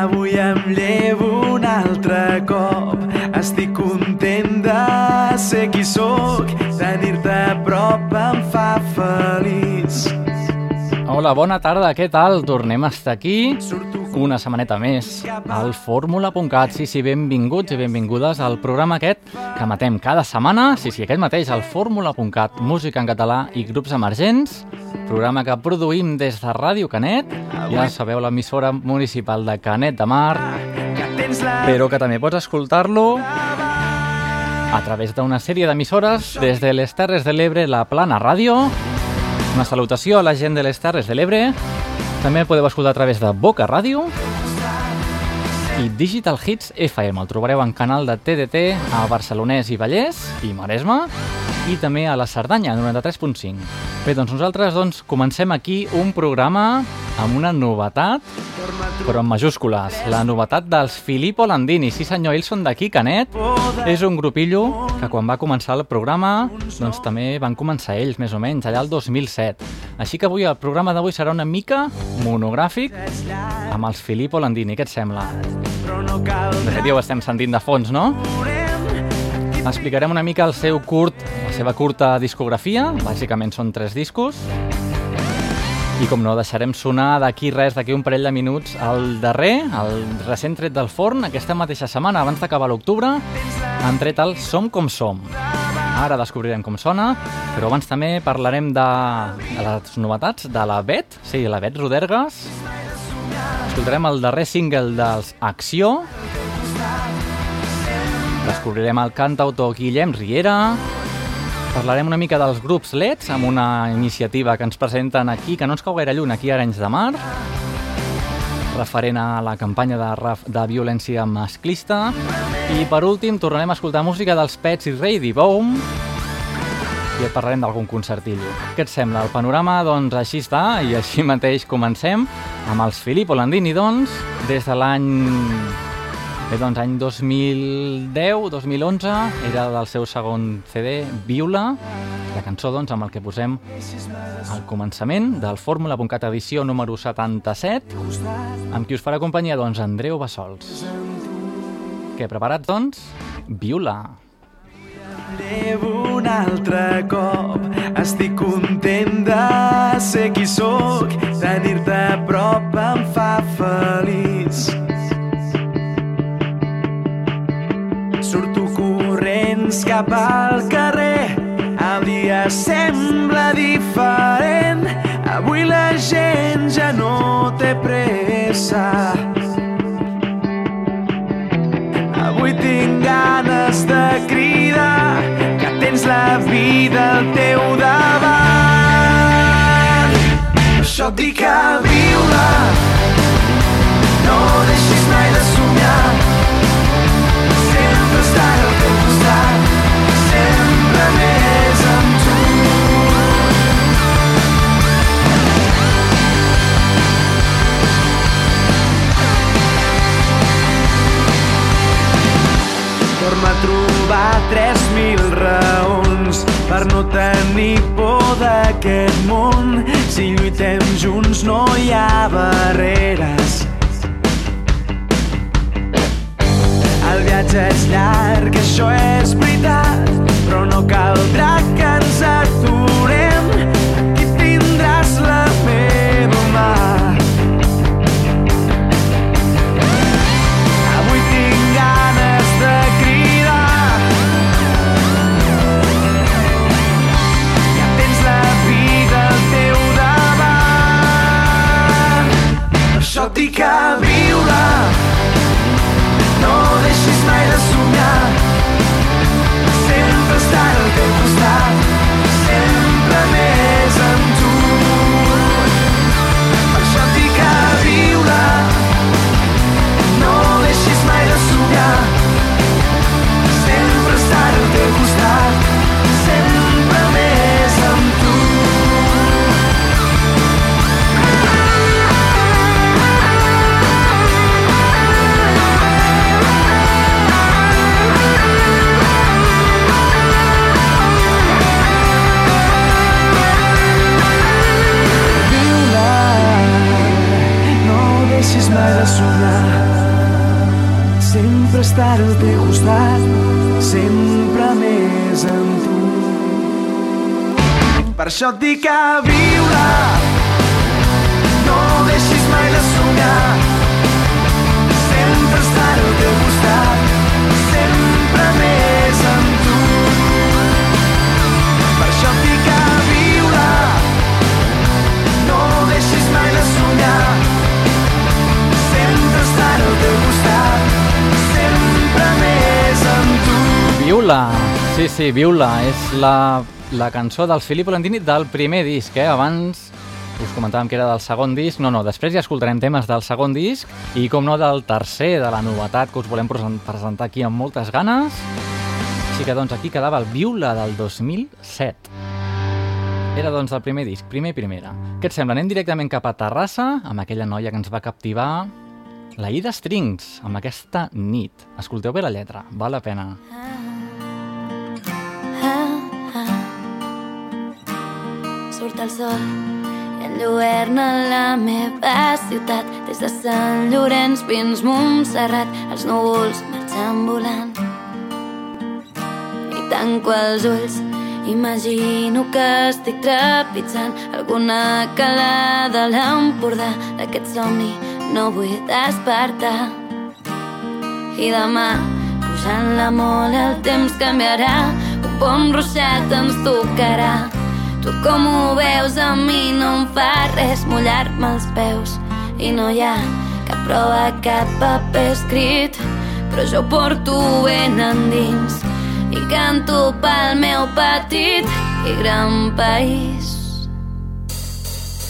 Avui em llevo un altre cop. Estic content de ser qui sóc. Tenir-te a prop em fa feliç. Hola, bona tarda, què tal? Tornem a estar aquí una setmaneta més. Al fórmula.cat. Sí, sí, benvinguts i benvingudes al programa aquest que matem cada setmana, sí, sí, aquest mateix, al fórmula.cat, música en català i grups emergents, programa que produïm des de Ràdio Canet, ja sabeu, l'emissora municipal de Canet de Mar, però que també pots escoltar-lo a través d'una sèrie d'emissores des de les Terres de l'Ebre, la Plana Ràdio, una salutació a la gent de les Terres de l'Ebre. També el podeu escoltar a través de Boca Ràdio i Digital Hits FM. El trobareu en canal de TDT a Barcelonès i Vallès i Maresme i també a la Cerdanya, 93.5. Bé, doncs nosaltres doncs, comencem aquí un programa amb una novetat, però en majúscules. La novetat dels Filippo Landini. Sí senyor, ells són d'aquí, Canet. És un grupillo que quan va començar el programa, doncs també van començar ells, més o menys, allà el 2007. Així que avui el programa d'avui serà una mica monogràfic amb els Filippo Landini. Què et sembla? De fet, ja ho estem sentint de fons, no? Explicarem una mica el seu curt, la seva curta discografia, bàsicament són tres discos, i com no, deixarem sonar d'aquí res, d'aquí un parell de minuts, el darrer, el recent tret del forn, aquesta mateixa setmana, abans d'acabar l'octubre, han tret el Som com som. Ara descobrirem com sona, però abans també parlarem de, de les novetats de la Bet, sí, la Bet Rodergas. Escoltarem el darrer single dels Acció, Descobrirem el cantautor Guillem Riera, parlarem una mica dels grups LEDs amb una iniciativa que ens presenten aquí, que no ens cau gaire lluny, aquí a Arenys de Mar, referent a la campanya de, de violència masclista. I per últim tornarem a escoltar música dels Pets i Ready Boom i et parlarem d'algun concertillo. Què et sembla? El panorama, doncs, així està, i així mateix comencem amb els Filippo Landini, doncs, des de l'any Bé, doncs any 2010-2011 era del seu segon CD, Viula, la cançó doncs amb el que posem al començament del Fórmula.cat edició número 77, amb qui us farà companyia doncs Andreu Bassols. Què, preparats doncs? Viula. Llevo un altre cop, estic content de ser qui sóc, tenir-te a prop em fa feliç. Corrents cap al carrer, el dia sembla diferent, avui la gent ja no té pressa. Avui tinc ganes de cridar que tens la vida al teu davant. Per això et dic a viure, no deixis mai de somiar. Sempre estar Torna a trobar 3.000 raons per no tenir por d'aquest món. Si lluitem junts no hi ha barreres. El viatge és llarg, això és veritat, però no caldrà que ens aturem. Estar al teu costat sempre més amb tu. Per això et dic a Viula, sí, sí, Viula, és la, la cançó dels Filippo Landini del primer disc, eh? Abans us comentàvem que era del segon disc, no, no, després ja escoltarem temes del segon disc i com no del tercer, de la novetat que us volem presentar aquí amb moltes ganes. Així que doncs aquí quedava el Viula del 2007. Era doncs el primer disc, primer i primera. Què et sembla? Anem directament cap a Terrassa, amb aquella noia que ens va captivar la Ida Strings, amb aquesta nit. Escolteu bé la lletra, val la pena. Surt el sol enlluerna la meva ciutat. Des de Sant Llorenç fins Montserrat els núvols marxen volant. I tanco els ulls imagino que estic trepitjant alguna calada a l'Empordà. D'aquest somni no vull despertar. I demà pujant la mola el temps canviarà. Un bon ruixat ens tocarà Tu com ho veus a mi no em fa res mullar-me els peus. I no hi ha cap prova, cap paper escrit però jo porto ben endins. I canto pel meu petit i gran país.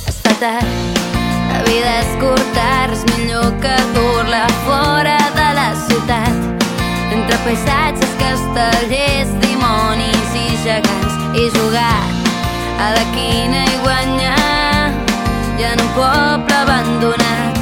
Es fa tard, la vida és curta, res millor que dur-la fora de la ciutat. Entre paisatges, castellers, dimonis i gegants i jugar a la quina i guanyar i en un poble abandonat.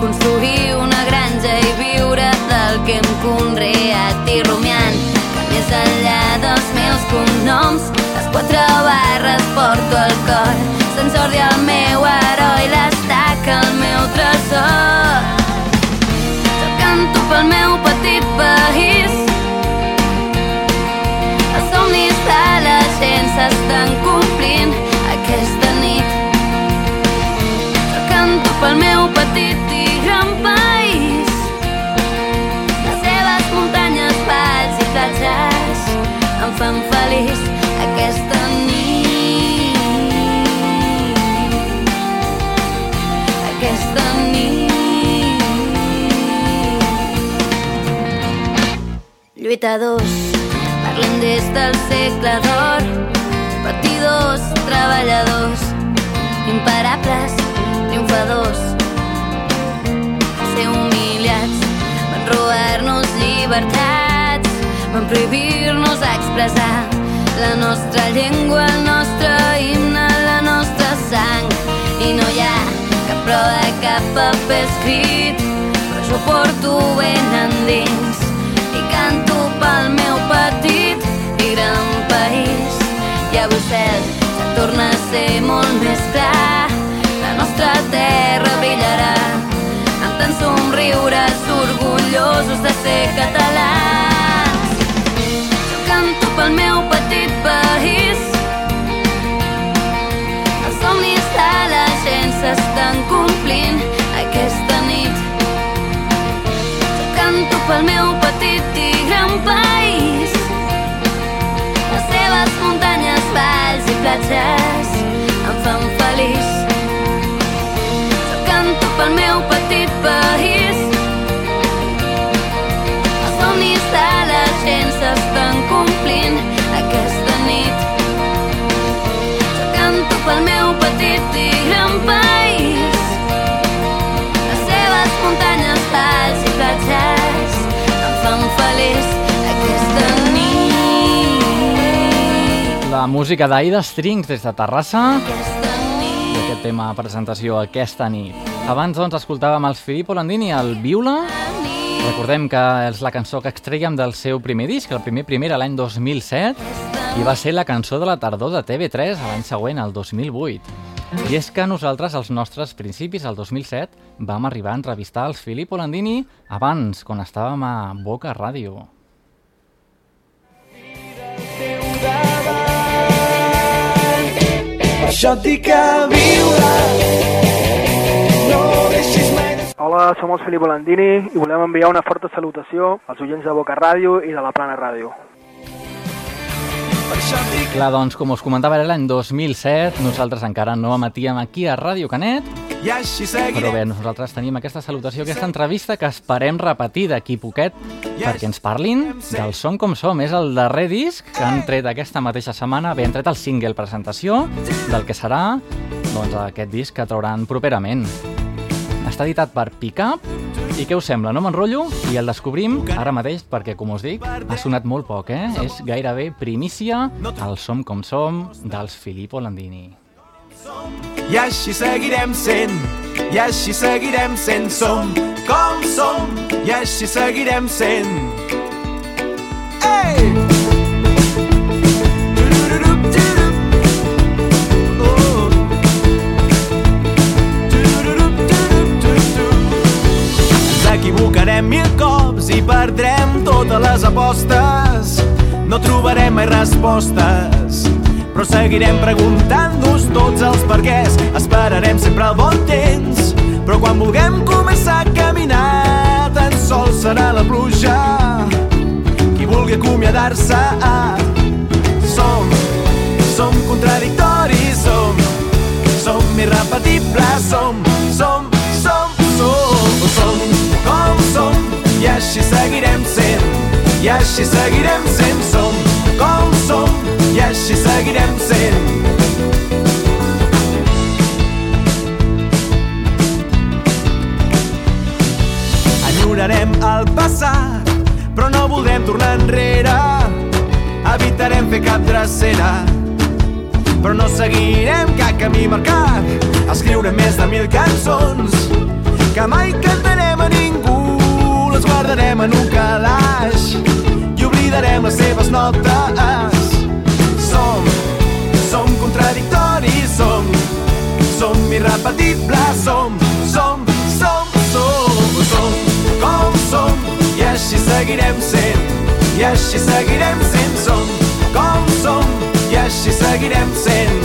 Construir una granja i viure del que hem conreat i rumiant. Que més enllà dels meus cognoms les quatre barres porto al cor. Sant Jordi el meu heroi l'estaca el meu tresor. Jo canto pel meu petit país. Els somnis de la gent s'estan complint aquesta nit. Jo canto pel meu petit i gran país. Les seves muntanyes, valls i platges em fan feliç aquesta nit. Aquesta nit. Lluitadors Parlem des del segle d'or, patidors, treballadors, imparables, triomfadors. Ser humiliats, van robar-nos llibertats, van prohibir-nos expressar la nostra llengua, el nostre himne, la nostra sang. I no hi ha cap prova, cap paper escrit, però jo porto ben endins i canto pel meu petit i gran país. I cel ja torna a ser molt més clar, la nostra terra brillarà amb tants somriures orgullosos de ser catalans. Jo canto pel meu petit país, els somnis de la gent s'estan complint aquesta nit canto pel meu petit i gran país. Les muntanyes, valls i platges em fan feliç. Jo canto pel meu petit país. Els somnis La música d'Aida Strings des de Terrassa i aquest tema presentació aquesta nit. Abans doncs escoltàvem els Filippo Landini al Viula. Recordem que és la cançó que extreiem del seu primer disc, el primer primer l'any 2007, i va ser la cançó de la tardor de TV3 l'any següent, el 2008. I és que nosaltres, als nostres principis, al 2007, vam arribar a entrevistar els Filippo Landini abans, quan estàvem a Boca Ràdio. Això et dic que viure no deixis mai Hola, som els Filippo Landini i volem enviar una forta salutació als oients de Boca Ràdio i de la Plana Ràdio. Clar, doncs, com us comentava, era l'any 2007, nosaltres encara no emetíem aquí a Ràdio Canet, però bé, nosaltres tenim aquesta salutació, aquesta entrevista que esperem repetir d'aquí poquet perquè ens parlin del Som com som. És el darrer disc que han tret aquesta mateixa setmana. Bé, han tret el single presentació del que serà doncs, aquest disc que trauran properament. Està editat per Pickup i què us sembla? No m'enrotllo i el descobrim ara mateix perquè, com us dic, ha sonat molt poc, eh? És gairebé primícia el Som com som dels Filippo Landini. i així seguirem sent i així seguirem sent som com som i així seguirem sent Ei! Turururup, apostes. No trobarem mai respostes, però seguirem preguntant-nos tots els perquès. Esperarem sempre el bon temps, però quan vulguem començar a caminar, tan sols serà la pluja qui vulgui acomiadar-se. Som, som contradictoris, som, som irrepetibles, som, som, som, som, som, com som, i així seguirem sent, i així seguirem sent, som, com som, i així seguirem sent. Enyorarem el passat, però no voldrem tornar enrere. Evitarem fer cap drecera, però no seguirem cap camí marcat. Escriurem més de mil cançons que mai cantarem a ningú. Guardarem en un calaix i oblidarem les seves notes. Som, som contradictoris, som, som irrepetibles, som, som, som, som, som, com som, i així seguirem sent, i així seguirem sent, som, com som, i així seguirem sent.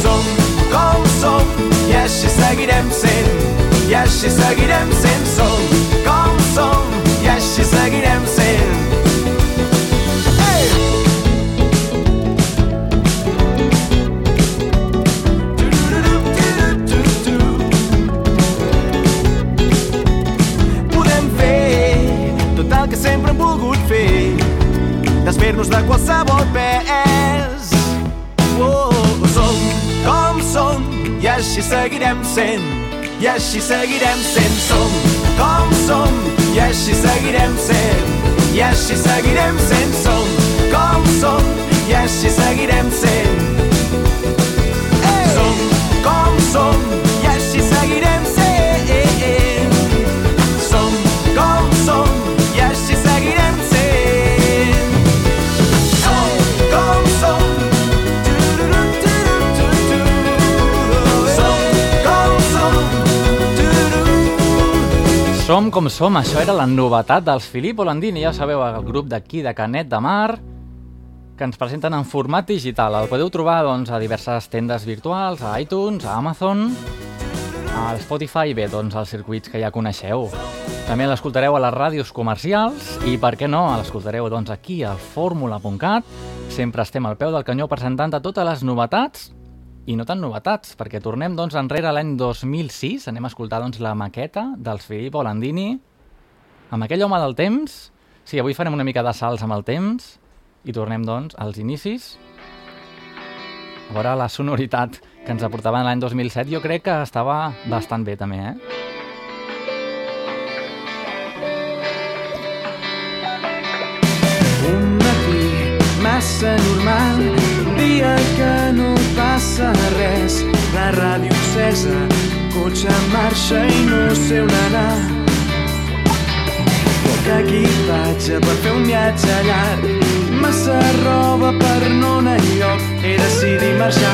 Som com som, i així seguirem sent, i així seguirem sent, som com som, i així seguirem sent. Desfer-nos de qualsevol pes. Oh, som com som, i així seguirem sent, i així seguirem sent. Som com som, i així seguirem sent, i així seguirem sent. Som com som, i així seguirem sent. Som com som, i així seguirem Som com som, això era la novetat dels Filippo Landini, ja sabeu, el grup d'aquí de Canet de Mar, que ens presenten en format digital. El podeu trobar doncs, a diverses tendes virtuals, a iTunes, a Amazon, a Spotify bé, doncs, als circuits que ja coneixeu. També l'escoltareu a les ràdios comercials i, per què no, l'escoltareu doncs, aquí al fórmula.cat. Sempre estem al peu del canyó presentant totes les novetats i no tan novetats, perquè tornem doncs, enrere l'any 2006, anem a escoltar doncs, la maqueta dels Filippo Landini, amb aquell home del temps. Sí, avui farem una mica de salts amb el temps i tornem doncs als inicis. A veure la sonoritat que ens aportaven l'any 2007, jo crec que estava bastant bé també, eh? Massa normal, dia que no passa res. La ràdio encesa, cotxe en marxa i no sé on anar. poc equipatge per fer un viatge llarg. Massa roba per no anar enlloc, he decidit marxar.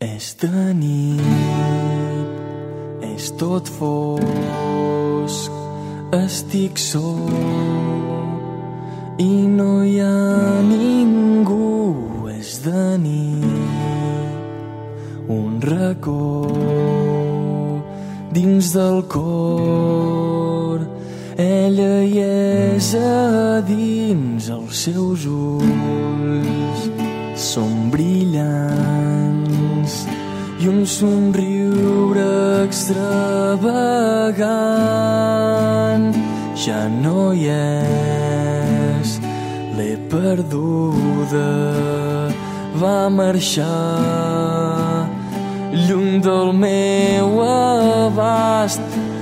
És de nit, és tot fosc, estic sol i no hi ha ningú. És de nit, un racó dins del cor. Ella hi és a dins, els seus ulls són brillants i un somriure extravagant. Ja no hi és. L'he perduda. Va marxar. Lluny del meu abast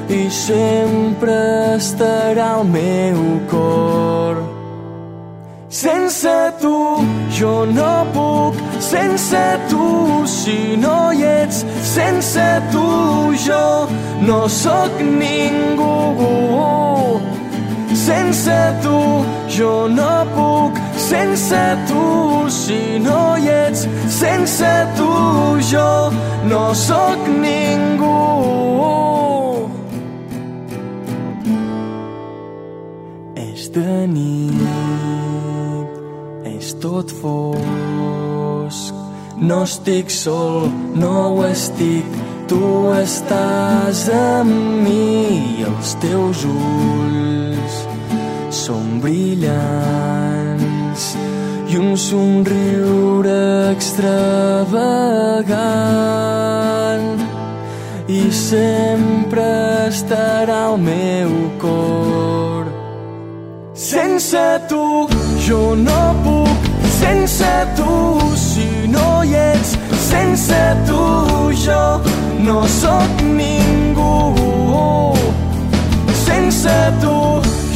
i sempre estarà al meu cor. Sense tu jo no puc, sense tu si no hi ets, sense tu jo no sóc ningú. Sense tu jo no puc, sense tu si no hi ets, sense tu jo no sóc ningú. És de nit, és tot fosc. No estic sol, no ho estic, tu estàs amb mi i els teus ulls són brillants. I un somriure extravagant. I sempre estarà al meu cor. Sense tu jo no puc, sense tu si no hi ets, sense tu jo no sóc ningú. Sense tu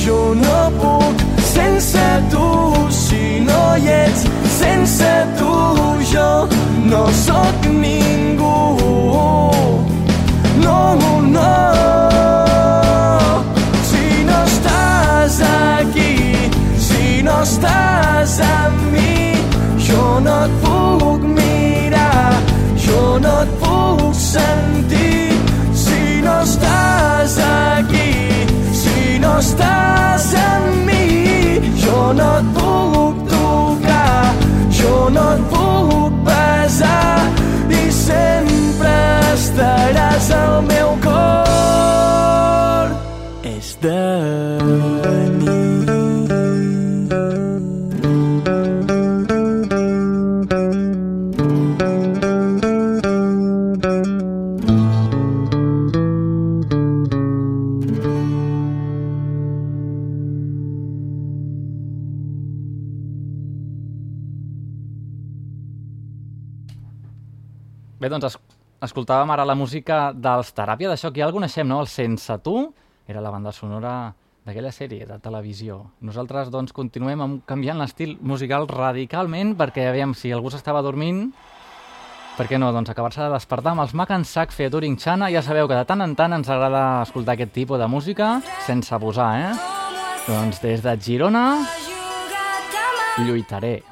jo no puc, sense tu si no hi ets, sense tu jo no sóc ningú. No, no, si no estàs aquí, si no estàs amb mi, jo no et puc mirar, jo no et puc sentir. Si no estàs aquí, si no estàs amb mi, jo no et puc tocar, jo no et puc besar i sempre estaràs al meu cor. És de nit. Escoltàvem ara la música dels Teràpia de Xoc. Ja el coneixem, no? El Sense Tu era la banda sonora d'aquella sèrie de televisió. Nosaltres, doncs, continuem amb, canviant l'estil musical radicalment perquè, aviam, si algú s'estava dormint, per què no? Doncs acabar-se de despertar amb els Mac and Sack featuring Chana. Ja sabeu que de tant en tant ens agrada escoltar aquest tipus de música sense abusar, eh? Doncs des de Girona lluitaré.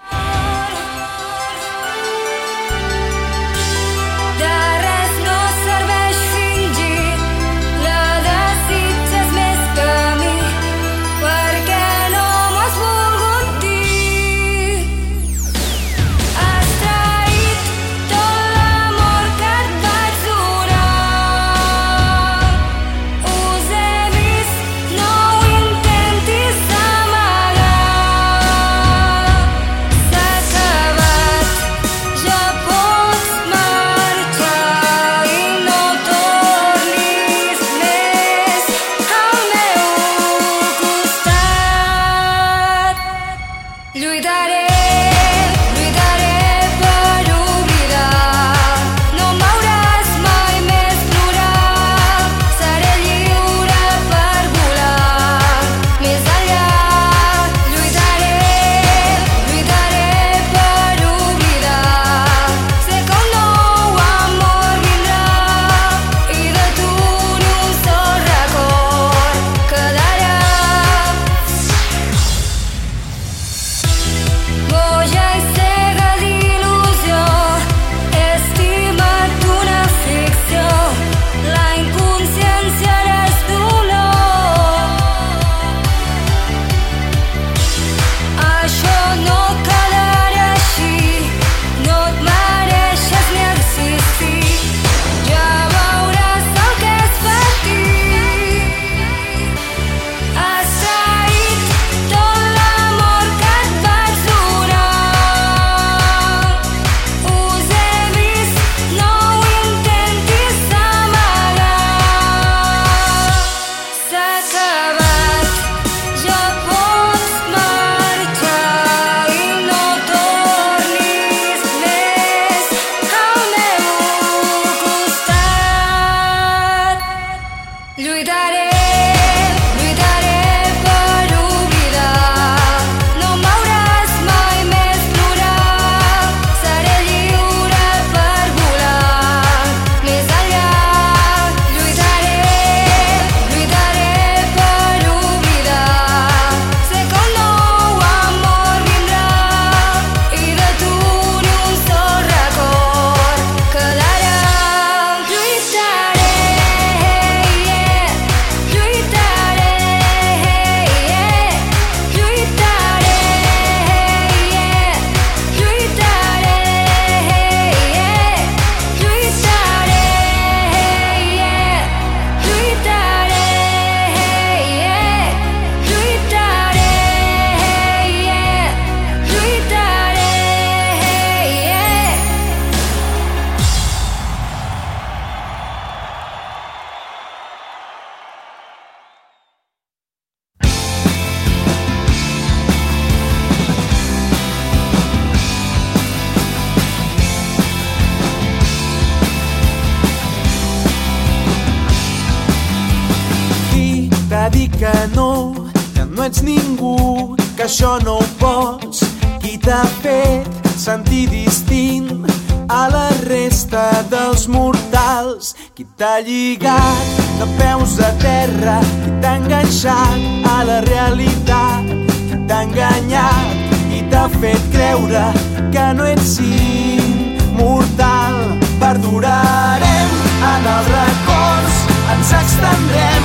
Lligat de peus a terra? Qui t'ha enganxat a la realitat? Qui t'ha enganyat i t'ha fet creure que no ets immortal? Perdurarem en els records, ens extendrem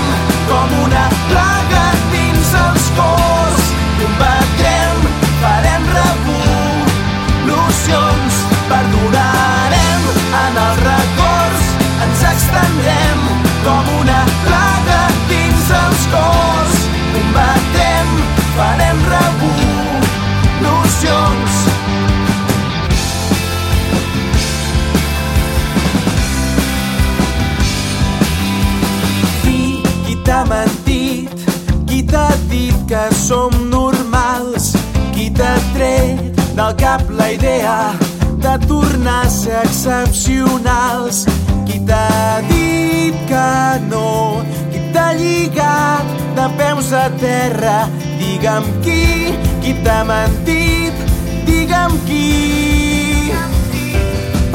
com una plaga dins els cors. Combatrem, farem revolucions, ens extendrem com una plaga dins els cors. Combatrem, farem revolucions. Qui, qui t'ha mentit? Qui t'ha dit que som normals? Qui t'ha tret del cap la idea de tornar a ser excepcionals? T'ha dit que no? Qui t'ha lligat de peus a terra? Digue'm qui, qui t'ha mentit? Digue'm qui.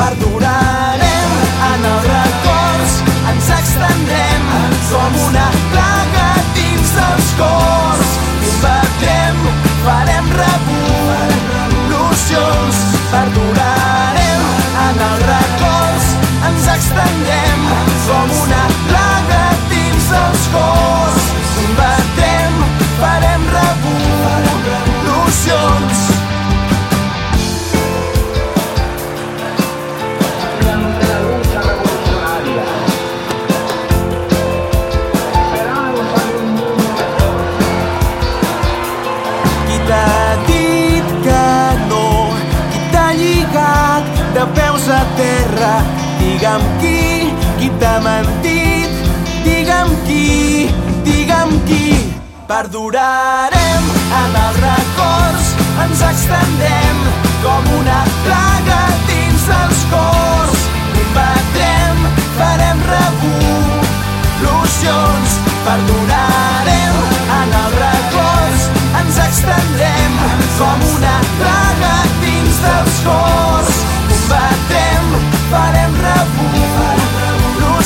Perdurarem en els records, ens extendrem com una plaga dins dels cors. Combatrem, farem revolucions, perdurarem en els records, ens extendem com una plaga dins dels cors. Combatrem, farem revolucions. Qui dit a terra? Qui, t'ha mentit? Digue'm qui, digue'm qui. Perdurarem en els records, ens extendem com una plaga dins dels cors. Combatrem, farem revolucions, perdurarem en els records, ens extendrem com una plaga dins dels cors.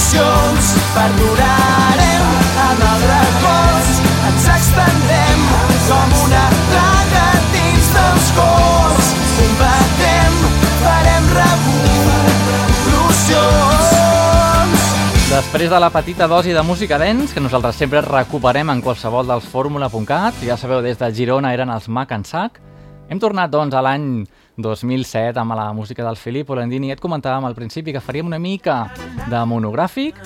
Revolucions, perdurarem en els records, ens extendrem com una plaga dins dels cors. Combatrem, farem revolucions. Després de la petita dosi de música dents, que nosaltres sempre recuperem en qualsevol dels fórmula.cat, ja sabeu, des de Girona eren els Mac en Sac, hem tornat, doncs, a l'any 2007 amb la música del Filippo Landini et comentàvem al principi que faríem una mica de monogràfic,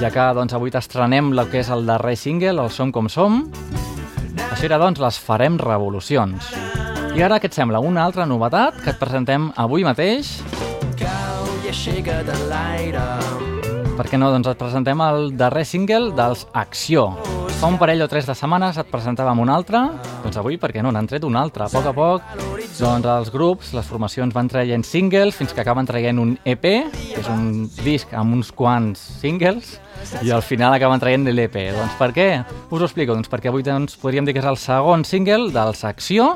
ja que doncs, avui t'estrenem el que és el darrer single, el Som com som. Això era, doncs, les Farem Revolucions. I ara, què et sembla? Una altra novetat que et presentem avui mateix Cau i aixeca't en l'aire. Per què no? Doncs et presentem el darrer single dels Acció. fa un parell o tres de setmanes et presentàvem un altre, doncs avui, per què no, n'han tret un altre. A poc a poc, doncs els grups, les formacions van traient singles fins que acaben traient un EP, que és un disc amb uns quants singles, i al final acaben traient l'EP. Doncs per què? Us ho explico. Doncs perquè avui doncs, podríem dir que és el segon single dels Acció.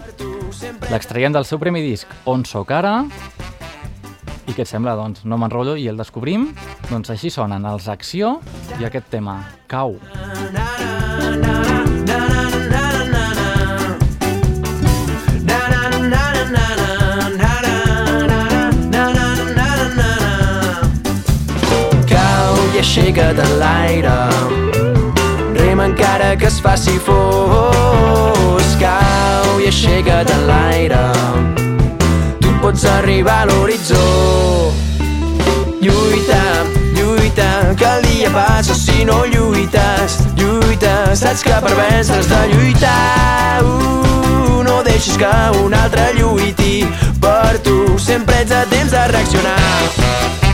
L'extraiem del seu primer disc, On soc ara. I què et sembla? Doncs no m'enrotllo i el descobrim. Doncs així sonen els Acció i aquest tema, Cau. Cau i aixeca't en l'aire Rema encara que es faci fos Cau i aixeca't en l'aire pots arribar a l'horitzó. Lluita, lluita, que el dia passa si no lluites. Lluita, saps que per vèncer de lluitar. Uh, No deixis que un altre lluiti per tu. Sempre ets a temps de reaccionar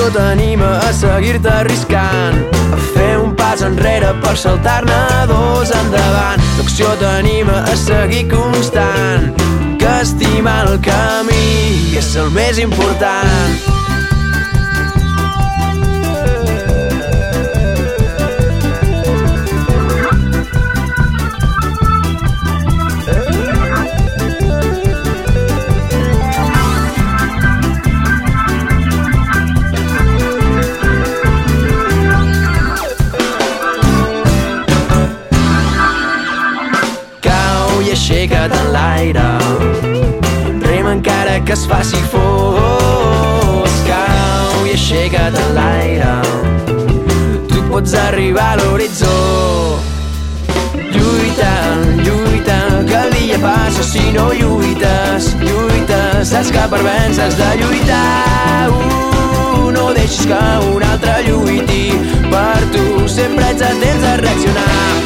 L'acció t'anima a seguir-te arriscant A fer un pas enrere per saltar-ne dos endavant. L'acció t'anima a seguir constant Que estimar el camí és el més important que es faci fos Cau i aixeca't en l'aire. Tu pots arribar a l'horitzó. Lluita, lluita, que el dia passa si no lluites. Lluita, saps que per vèncer has de lluitar. Uh, No deixis que un altre lluiti per tu. Sempre ets a temps de reaccionar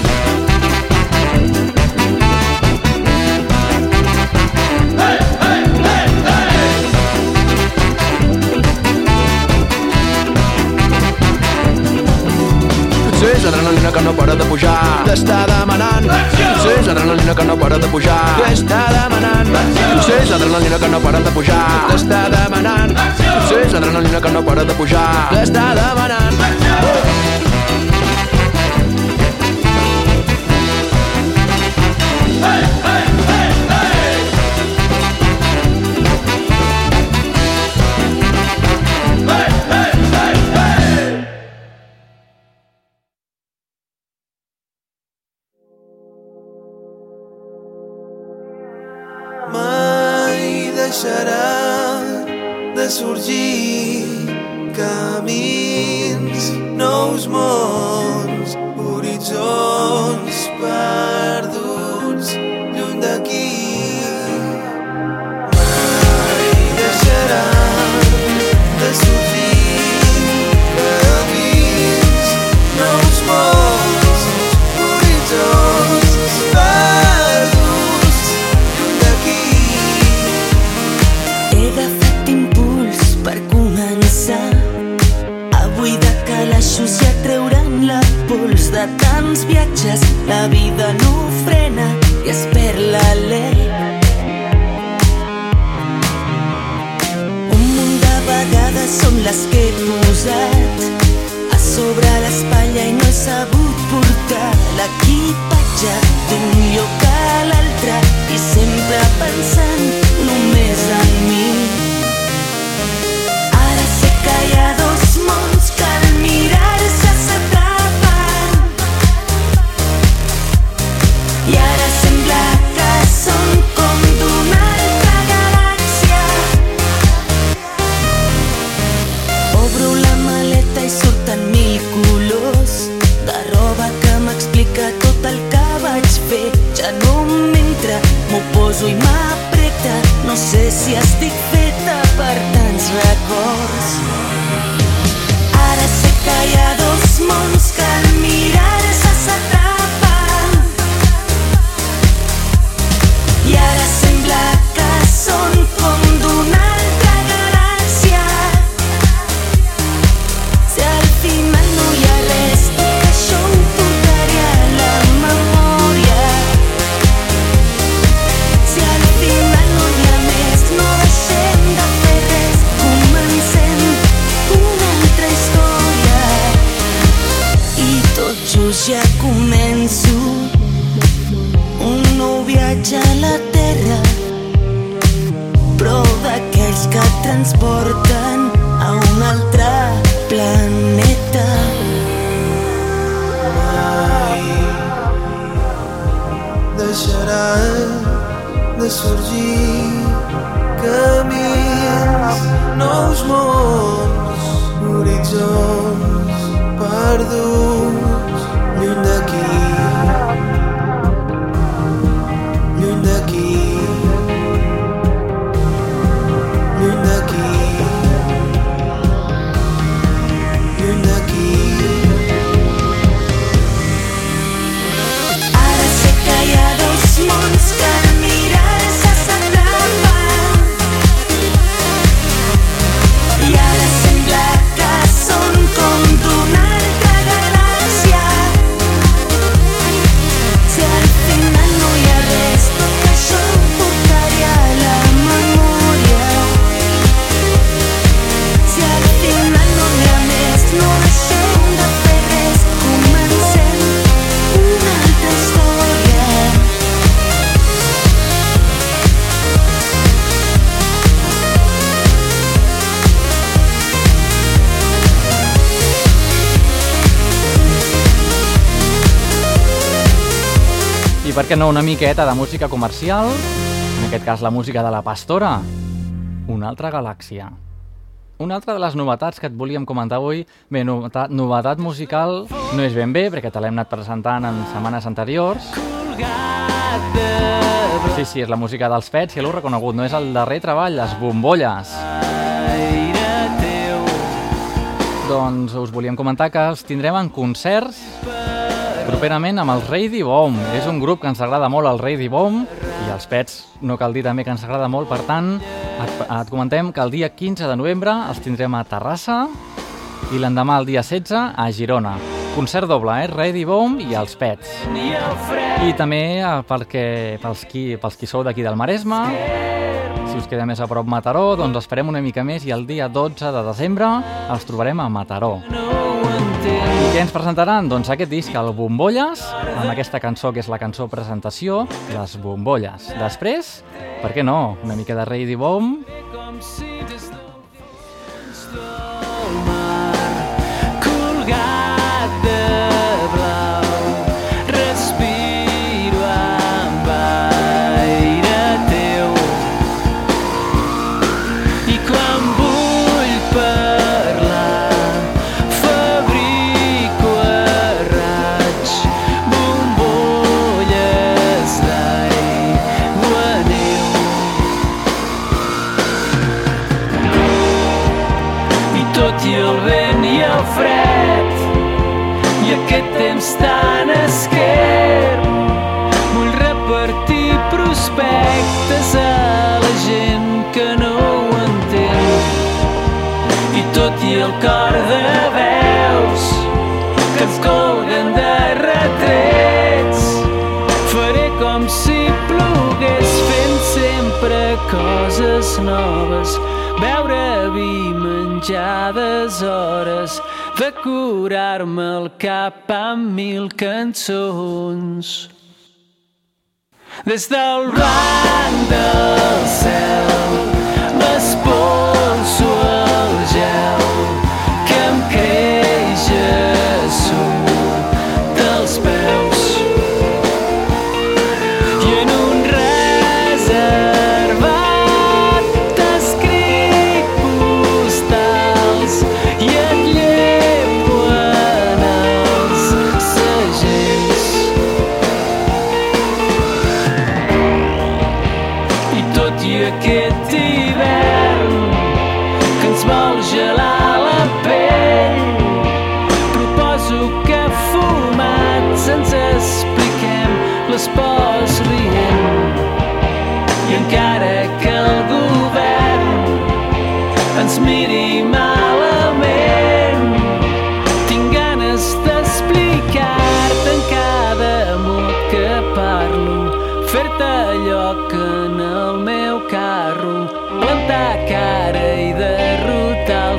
l'adrenalina que no para de pujar. T'està demanant. Potser és l'adrenalina que no para de pujar. T'està demanant. Potser és l'adrenalina que no para de pujar. T'està demanant. Potser és l'adrenalina que no para de pujar. T'està demanant. Mai l'altre i sempre pensant Què no una miqueta de música comercial? En aquest cas la música de la Pastora. Una altra galàxia. Una altra de les novetats que et volíem comentar avui, bé, novetat, novetat musical no és ben bé, perquè te l'hem anat presentant en setmanes anteriors. Sí, sí, és la música dels Pets, ja l'heu reconegut, no és el darrer treball, les bombolles. Doncs us volíem comentar que els tindrem en concerts properament amb els Reidi Bomb. És un grup que ens agrada molt, el Reidi Bomb, i els Pets no cal dir també que ens agrada molt, per tant, et, et comentem que el dia 15 de novembre els tindrem a Terrassa i l'endemà el dia 16 a Girona. Concert doble, eh? Ready Bomb i els Pets. I també eh, perquè, pels, qui, pels qui sou d'aquí del Maresme, si us queda més a prop Mataró, doncs esperem una mica més i el dia 12 de desembre els trobarem a Mataró. I què ens presentaran? Doncs aquest disc, el Bombolles, amb aquesta cançó que és la cançó presentació, Les Bombolles. Després, per què no, una mica de Ready Bomb coses noves beure vi menjades hores de curar-me el cap amb mil cançons. Des del blanc del cel m'espolso el gel que em creix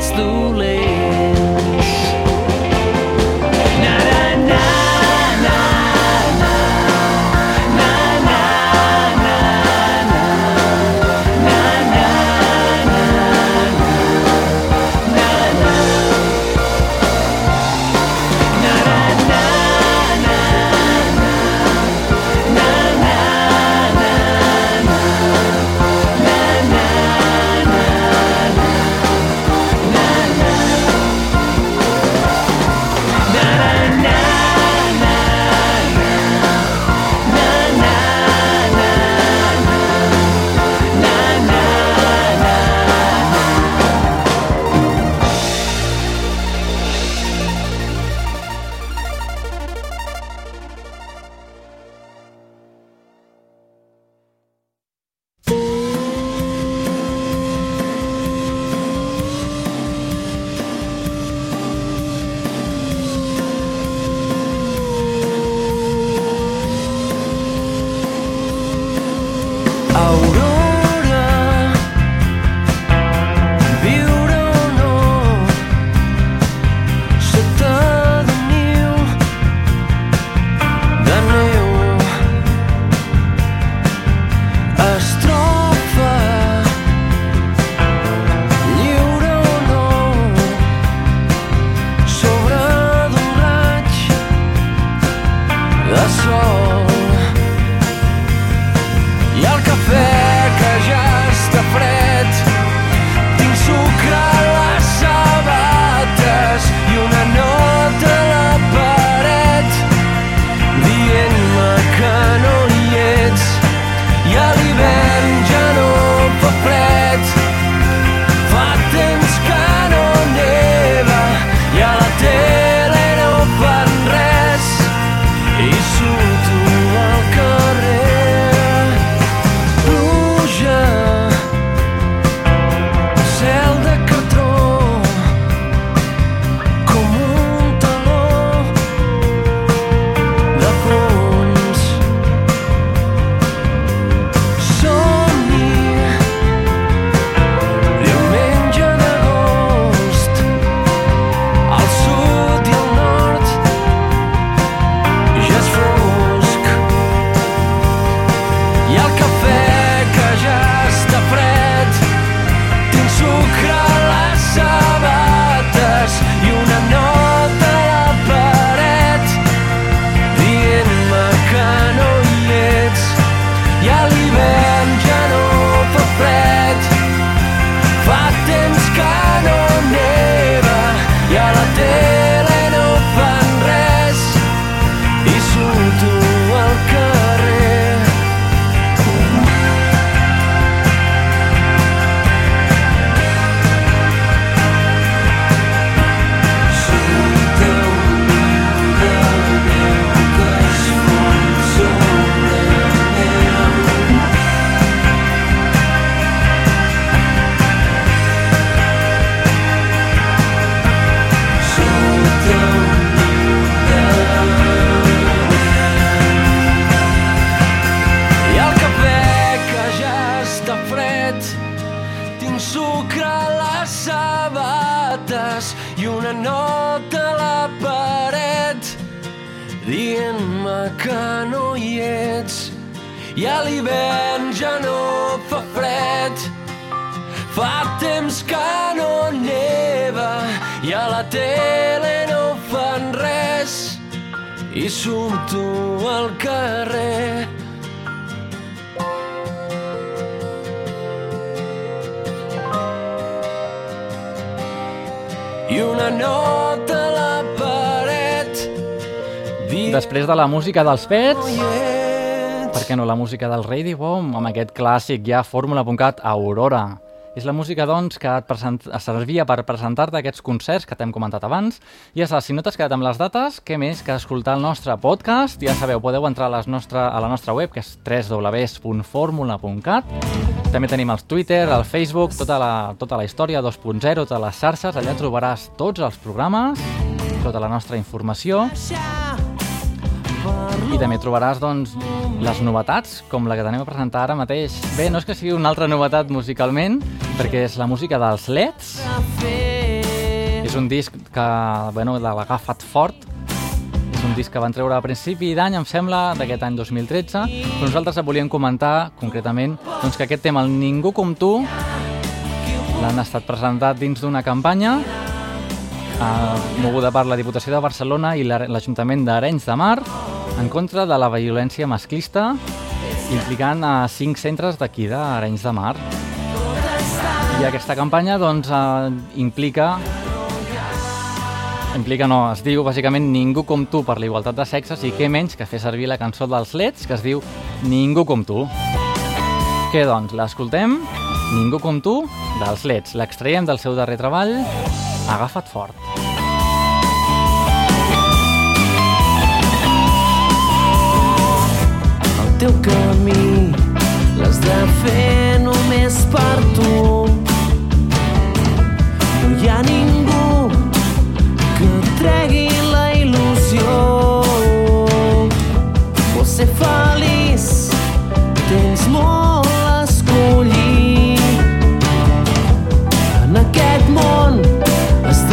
it's too late Després de la música dels Pets, ets. per què no la música del Radio Bomb, amb aquest clàssic ja fórmula.cat Aurora. És la música, doncs, que et, present... et servia per presentar-te aquests concerts que t'hem comentat abans. I ja saps, si no t'has quedat amb les dates, què més que escoltar el nostre podcast? Ja sabeu, podeu entrar a, les nostre... a la nostra web, que és www.formula.cat. També tenim els Twitter, el Facebook, tota la, tota la història 2.0, totes les xarxes. Allà trobaràs tots els programes, tota la nostra informació. I també trobaràs doncs, les novetats, com la que tenim a presentar ara mateix. Bé, no és que sigui una altra novetat musicalment, perquè és la música dels Leds. És un disc que, bueno, de l'agafat fort. És un disc que van treure a principi d'any, em sembla, d'aquest any 2013. Però nosaltres et volíem comentar, concretament, doncs, que aquest tema, el Ningú com tu, l'han estat presentat dins d'una campanya eh, moguda per la Diputació de Barcelona i la- l'Ajuntament d'Arenys de Mar en contra de la violència masclista implicant a cinc centres d'aquí d'Arenys de Mar. I aquesta campanya doncs, eh, implica implica no, es diu bàsicament Ningú com tu per la igualtat de sexes i què menys que fer servir la cançó dels Leds que es diu Ningú com tu. Què doncs, l'escoltem? Ningú com tu, dels Leds. L'extraiem del seu darrer treball, Agafa't fort. Teu camí l'has de fer només per tu. No hi ha ningú que tregui la il·lusió. Vols ser feliç, tens molt a escollir. En aquest món has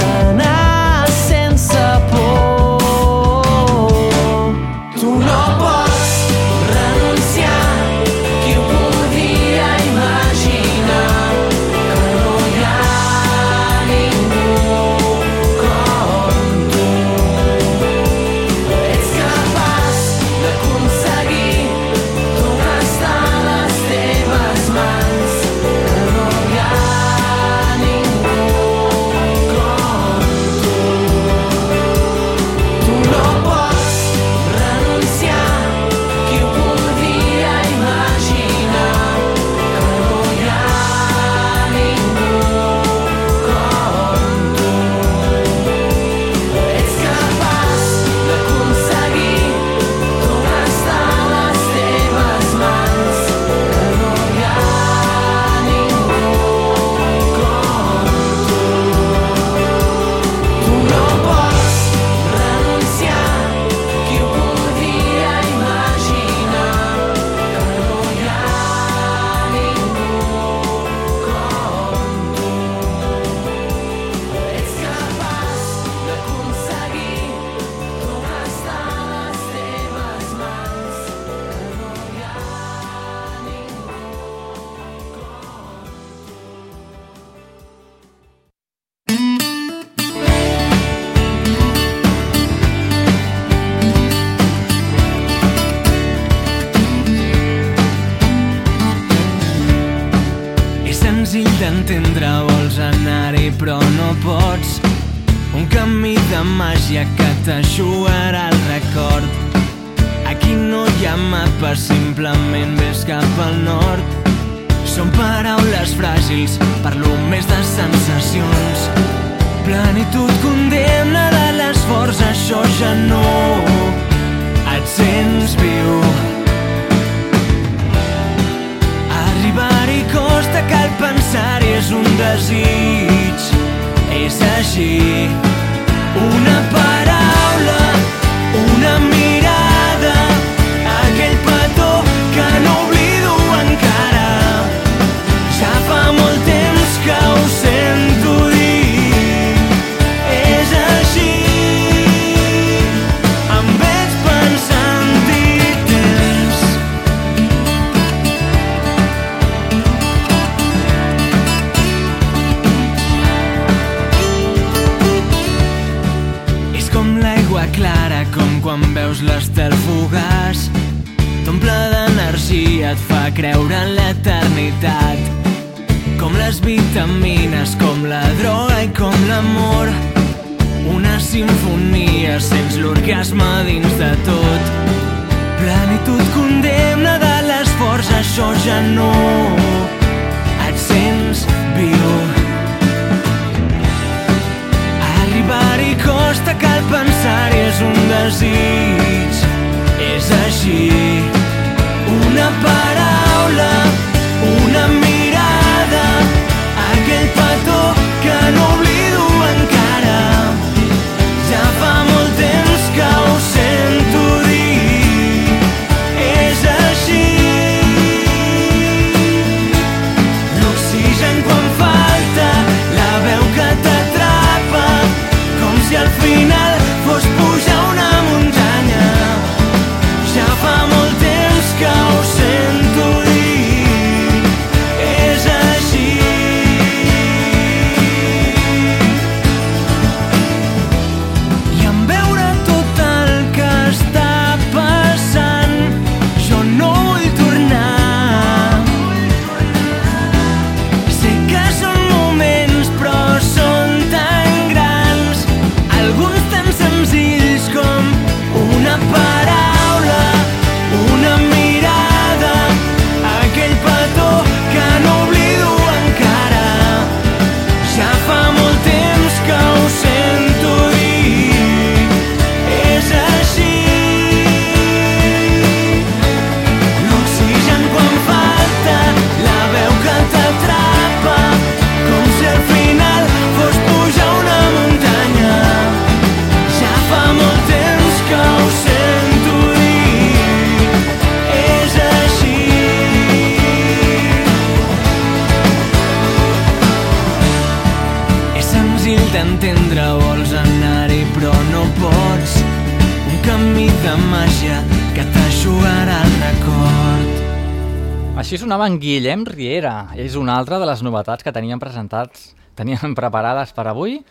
sonava en Guillem Riera. És una altra de les novetats que teníem presentats, teníem preparades per avui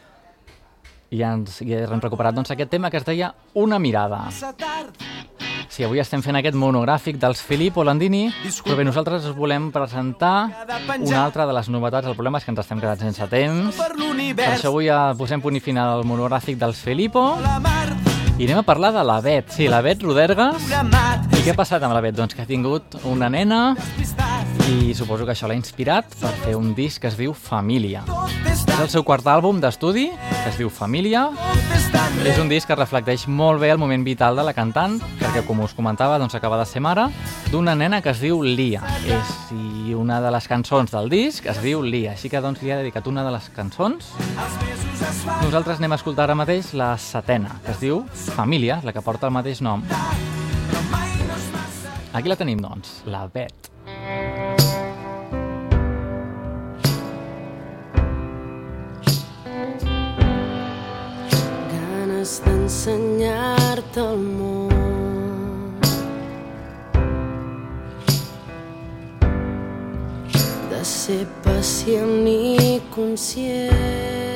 i ens i hem recuperat doncs, aquest tema que es deia Una mirada. Sí, avui estem fent aquest monogràfic dels Filippo Landini, però bé, nosaltres us volem presentar una altra de les novetats. El problema és que ens estem quedant sense temps. Per això avui ja posem punt i final al monogràfic dels Filippo. I anem a parlar de la Bet. Sí, la Bet Rodergas. I què ha passat amb la Bet? Doncs que ha tingut una nena i suposo que això l'ha inspirat per fer un disc que es diu Família. És el seu quart àlbum d'estudi, que es diu Família. És un disc que reflecteix molt bé el moment vital de la cantant, perquè com us comentava, doncs acaba de ser mare d'una nena que es diu Lia. És, I una de les cançons del disc es diu Lia, així que doncs li ha dedicat una de les cançons. Nosaltres anem a escoltar ara mateix la setena, que es diu Família, la que porta el mateix nom. Aquí la tenim, doncs, la Bet. ganes d'ensenyar-te el món. De ser pacient i conscient.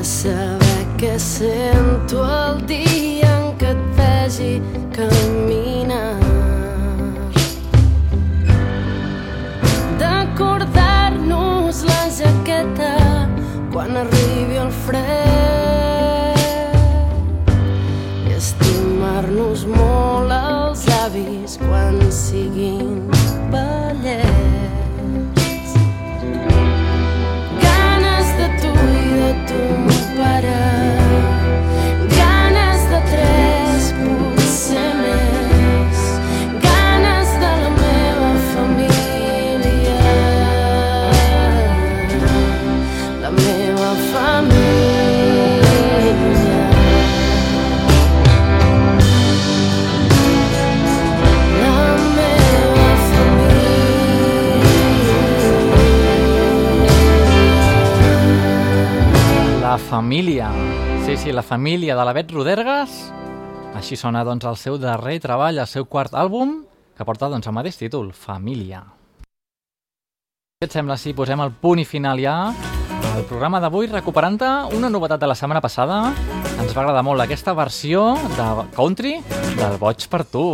Què sento el dia en què et vegi caminar. D'acordar-nos la jaqueta quan arribi el fred i estimar-nos molt els avis quan siguin vellets. Ganes de tu i de ton La família. Sí, sí, la família de la Bet Rodergas. Així sona doncs el seu darrer treball, el seu quart àlbum, que porta doncs el mateix títol, Família. Què et sembla si posem el punt i final ja al programa d'avui recuperant-te una novetat de la setmana passada. Ens va agradar molt aquesta versió de country del Boig per tu.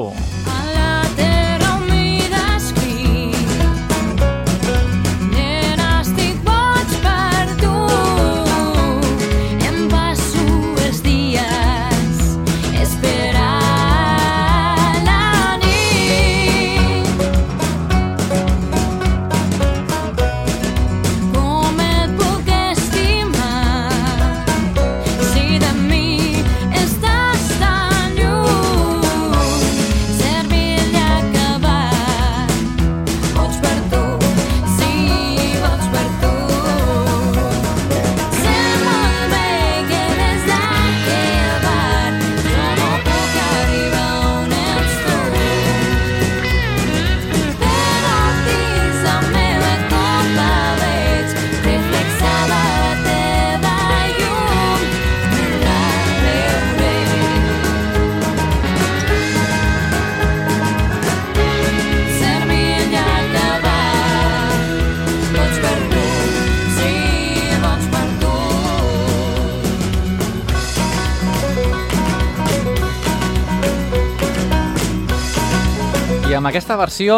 Amb aquesta versió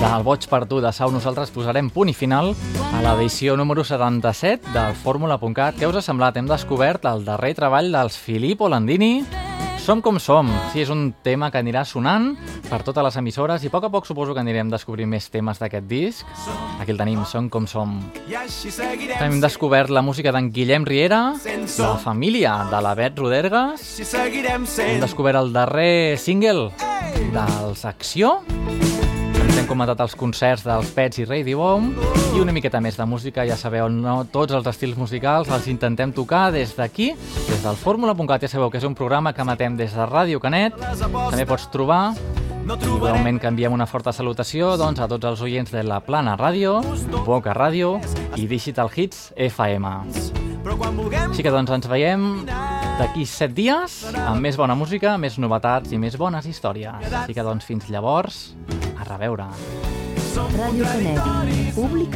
del Boig per tu de Sau nosaltres posarem punt i final a l'edició número 77 del Fórmula.cat. Què us ha semblat? Hem descobert el darrer treball dels Filippo Landini. Som com som. Sí, és un tema que anirà sonant per totes les emissores i a poc a poc suposo que anirem descobrint més temes d'aquest disc. Aquí el tenim, Som com som. Seguirem, Hem descobert la música d'en Guillem Riera, la família de la Bet seguirem hem descobert el darrer single dels Acció, ens hem comentat els concerts dels Pets i Radio Bomb i una miqueta més de música, ja sabeu, no tots els estils musicals els intentem tocar des d'aquí, des del fórmula.cat, ja sabeu que és un programa que matem des de Ràdio Canet, també pots trobar Igualment canviem una forta salutació doncs, a tots els oients de la Plana Ràdio, Boca Ràdio i Digital Hits FM. Així que doncs ens veiem d'aquí set dies amb més bona música, més novetats i més bones històries. Així que doncs fins llavors, a reveure. Ràdio Canet, públic